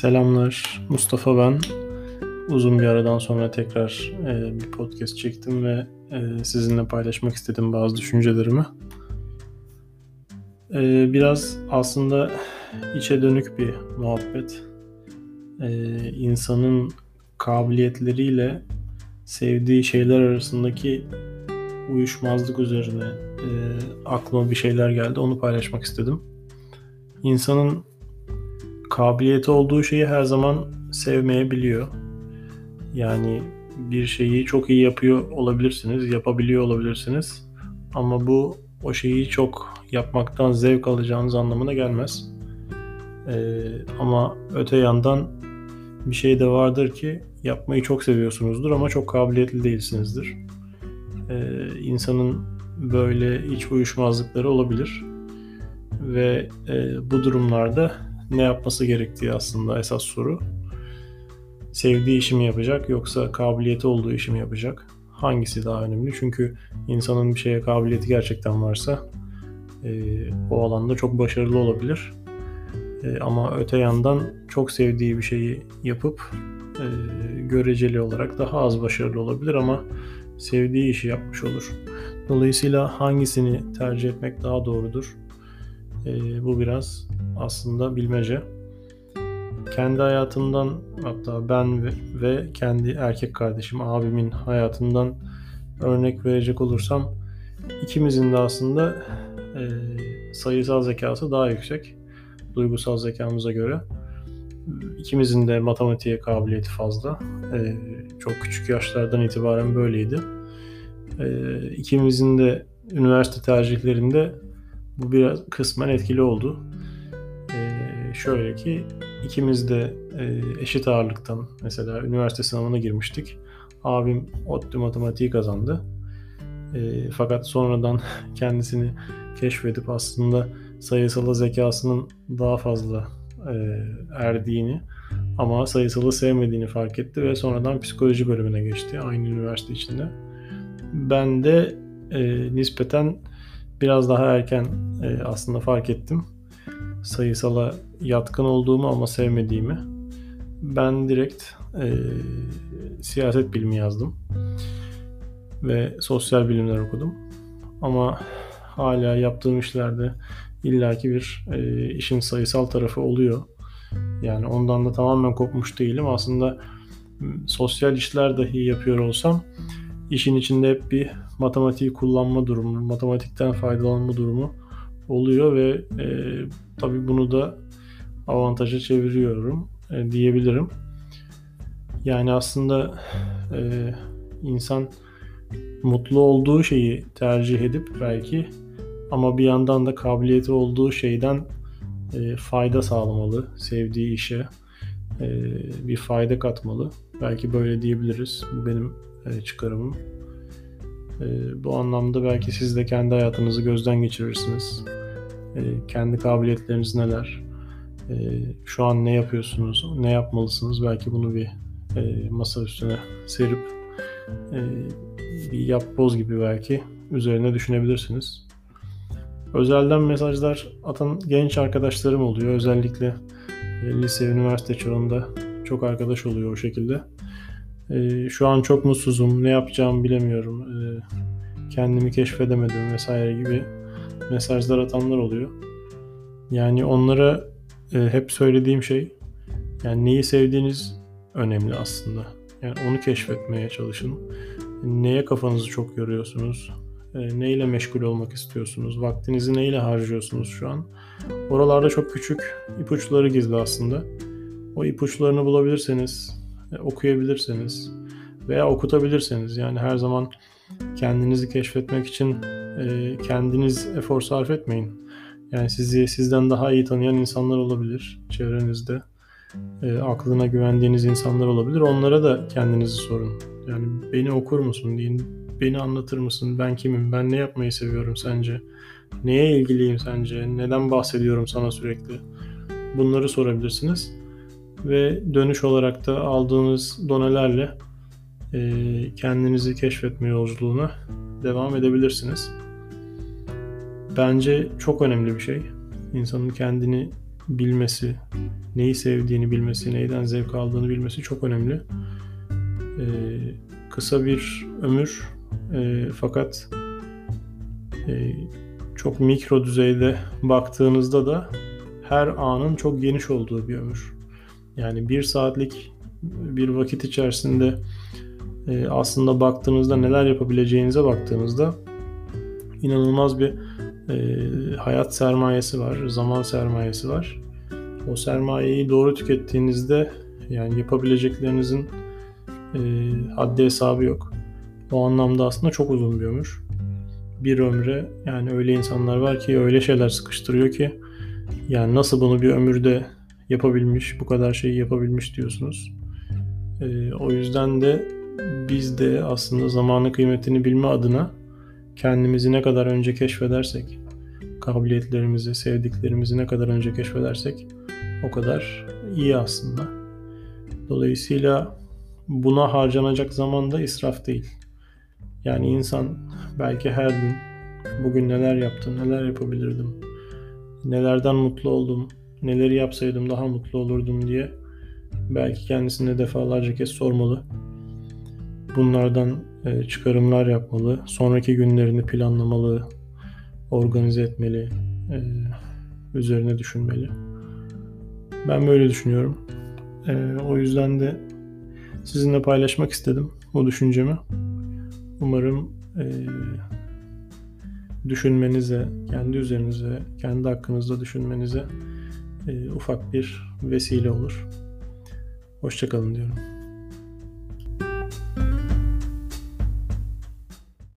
Selamlar, Mustafa ben. Uzun bir aradan sonra tekrar e, bir podcast çektim ve e, sizinle paylaşmak istedim bazı düşüncelerimi. E, biraz aslında içe dönük bir muhabbet. E, insanın kabiliyetleriyle sevdiği şeyler arasındaki uyuşmazlık üzerine e, aklıma bir şeyler geldi. Onu paylaşmak istedim. İnsanın kabiliyeti olduğu şeyi her zaman sevmeyebiliyor. Yani bir şeyi çok iyi yapıyor olabilirsiniz, yapabiliyor olabilirsiniz. Ama bu o şeyi çok yapmaktan zevk alacağınız anlamına gelmez. Ee, ama öte yandan bir şey de vardır ki yapmayı çok seviyorsunuzdur ama çok kabiliyetli değilsinizdir. Ee, insanın böyle iç uyuşmazlıkları olabilir ve e, bu durumlarda ne yapması gerektiği aslında esas soru. Sevdiği işi mi yapacak yoksa kabiliyeti olduğu işi mi yapacak? Hangisi daha önemli? Çünkü insanın bir şeye kabiliyeti gerçekten varsa e, o alanda çok başarılı olabilir. E, ama öte yandan çok sevdiği bir şeyi yapıp e, göreceli olarak daha az başarılı olabilir ama sevdiği işi yapmış olur. Dolayısıyla hangisini tercih etmek daha doğrudur? E, bu biraz aslında bilmece. Kendi hayatımdan hatta ben ve, ve kendi erkek kardeşim abimin hayatından örnek verecek olursam ikimizin de aslında e, sayısal zekası daha yüksek duygusal zekamıza göre. İkimizin de matematiğe kabiliyeti fazla. E, çok küçük yaşlardan itibaren böyleydi. E, ikimizin de üniversite tercihlerinde bu biraz kısmen etkili oldu. Ee, şöyle ki ikimiz de e, eşit ağırlıktan mesela üniversite sınavına girmiştik. Abim ODTÜ matematiği kazandı. E, fakat sonradan kendisini keşfedip aslında sayısal zekasının daha fazla e, erdiğini ama sayısalı sevmediğini fark etti ve sonradan psikoloji bölümüne geçti aynı üniversite içinde. Ben de e, nispeten biraz daha erken e, aslında fark ettim. Sayısala yatkın olduğumu ama sevmediğimi. Ben direkt e, siyaset bilimi yazdım. Ve sosyal bilimler okudum. Ama hala yaptığım işlerde illaki bir e, işin sayısal tarafı oluyor. Yani ondan da tamamen kopmuş değilim. Aslında sosyal işler dahi yapıyor olsam işin içinde hep bir matematiği kullanma durumu, matematikten faydalanma durumu oluyor ve e, tabii bunu da avantaja çeviriyorum e, diyebilirim. Yani aslında e, insan mutlu olduğu şeyi tercih edip belki ama bir yandan da kabiliyeti olduğu şeyden e, fayda sağlamalı, sevdiği işe e, bir fayda katmalı. Belki böyle diyebiliriz. Bu benim çıkarımım. E, bu anlamda belki siz de kendi hayatınızı gözden geçirirsiniz. E, kendi kabiliyetleriniz neler? E, şu an ne yapıyorsunuz? Ne yapmalısınız? Belki bunu bir e, masa üstüne serip e, bir yapboz gibi belki üzerine düşünebilirsiniz. Özelden mesajlar atan genç arkadaşlarım oluyor. Özellikle lise, üniversite çağında çok arkadaş oluyor o şekilde. E, şu an çok mutsuzum, ne yapacağımı bilemiyorum, e, kendimi keşfedemedim vesaire gibi mesajlar atanlar oluyor. Yani onlara e, hep söylediğim şey, yani neyi sevdiğiniz önemli aslında. Yani onu keşfetmeye çalışın. Neye kafanızı çok yoruyorsunuz? E, neyle meşgul olmak istiyorsunuz? Vaktinizi neyle harcıyorsunuz şu an? Oralarda çok küçük ipuçları gizli aslında. O ipuçlarını bulabilirseniz okuyabilirseniz veya okutabilirseniz yani her zaman kendinizi keşfetmek için e, kendiniz efor sarf etmeyin. Yani sizi sizden daha iyi tanıyan insanlar olabilir çevrenizde. E, aklına güvendiğiniz insanlar olabilir. Onlara da kendinizi sorun. Yani beni okur musun deyin. Beni anlatır mısın? Ben kimim? Ben ne yapmayı seviyorum sence? Neye ilgiliyim sence? Neden bahsediyorum sana sürekli? Bunları sorabilirsiniz ve dönüş olarak da aldığınız donelerle e, kendinizi keşfetme yolculuğuna devam edebilirsiniz. Bence çok önemli bir şey. İnsanın kendini bilmesi, neyi sevdiğini bilmesi, neyden zevk aldığını bilmesi çok önemli. Ee, kısa bir ömür e, fakat e, çok mikro düzeyde baktığınızda da her anın çok geniş olduğu bir ömür. Yani bir saatlik bir vakit içerisinde e, aslında baktığınızda neler yapabileceğinize baktığınızda inanılmaz bir e, hayat sermayesi var, zaman sermayesi var. O sermayeyi doğru tükettiğinizde yani yapabileceklerinizin e, haddi hesabı yok. O anlamda aslında çok uzun bir ömür. Bir ömre yani öyle insanlar var ki öyle şeyler sıkıştırıyor ki yani nasıl bunu bir ömürde yapabilmiş, bu kadar şeyi yapabilmiş diyorsunuz. E, o yüzden de biz de aslında zamanın kıymetini bilme adına kendimizi ne kadar önce keşfedersek, kabiliyetlerimizi, sevdiklerimizi ne kadar önce keşfedersek o kadar iyi aslında. Dolayısıyla buna harcanacak zaman da israf değil. Yani insan belki her gün bugün neler yaptım, neler yapabilirdim, nelerden mutlu oldum, neleri yapsaydım daha mutlu olurdum diye belki kendisine defalarca kez sormalı. Bunlardan e, çıkarımlar yapmalı, sonraki günlerini planlamalı, organize etmeli, e, üzerine düşünmeli. Ben böyle düşünüyorum. E, o yüzden de sizinle paylaşmak istedim bu düşüncemi. Umarım düşünmenize, kendi üzerinize, kendi hakkınızda düşünmenize ufak bir vesile olur. Hoşçakalın diyorum.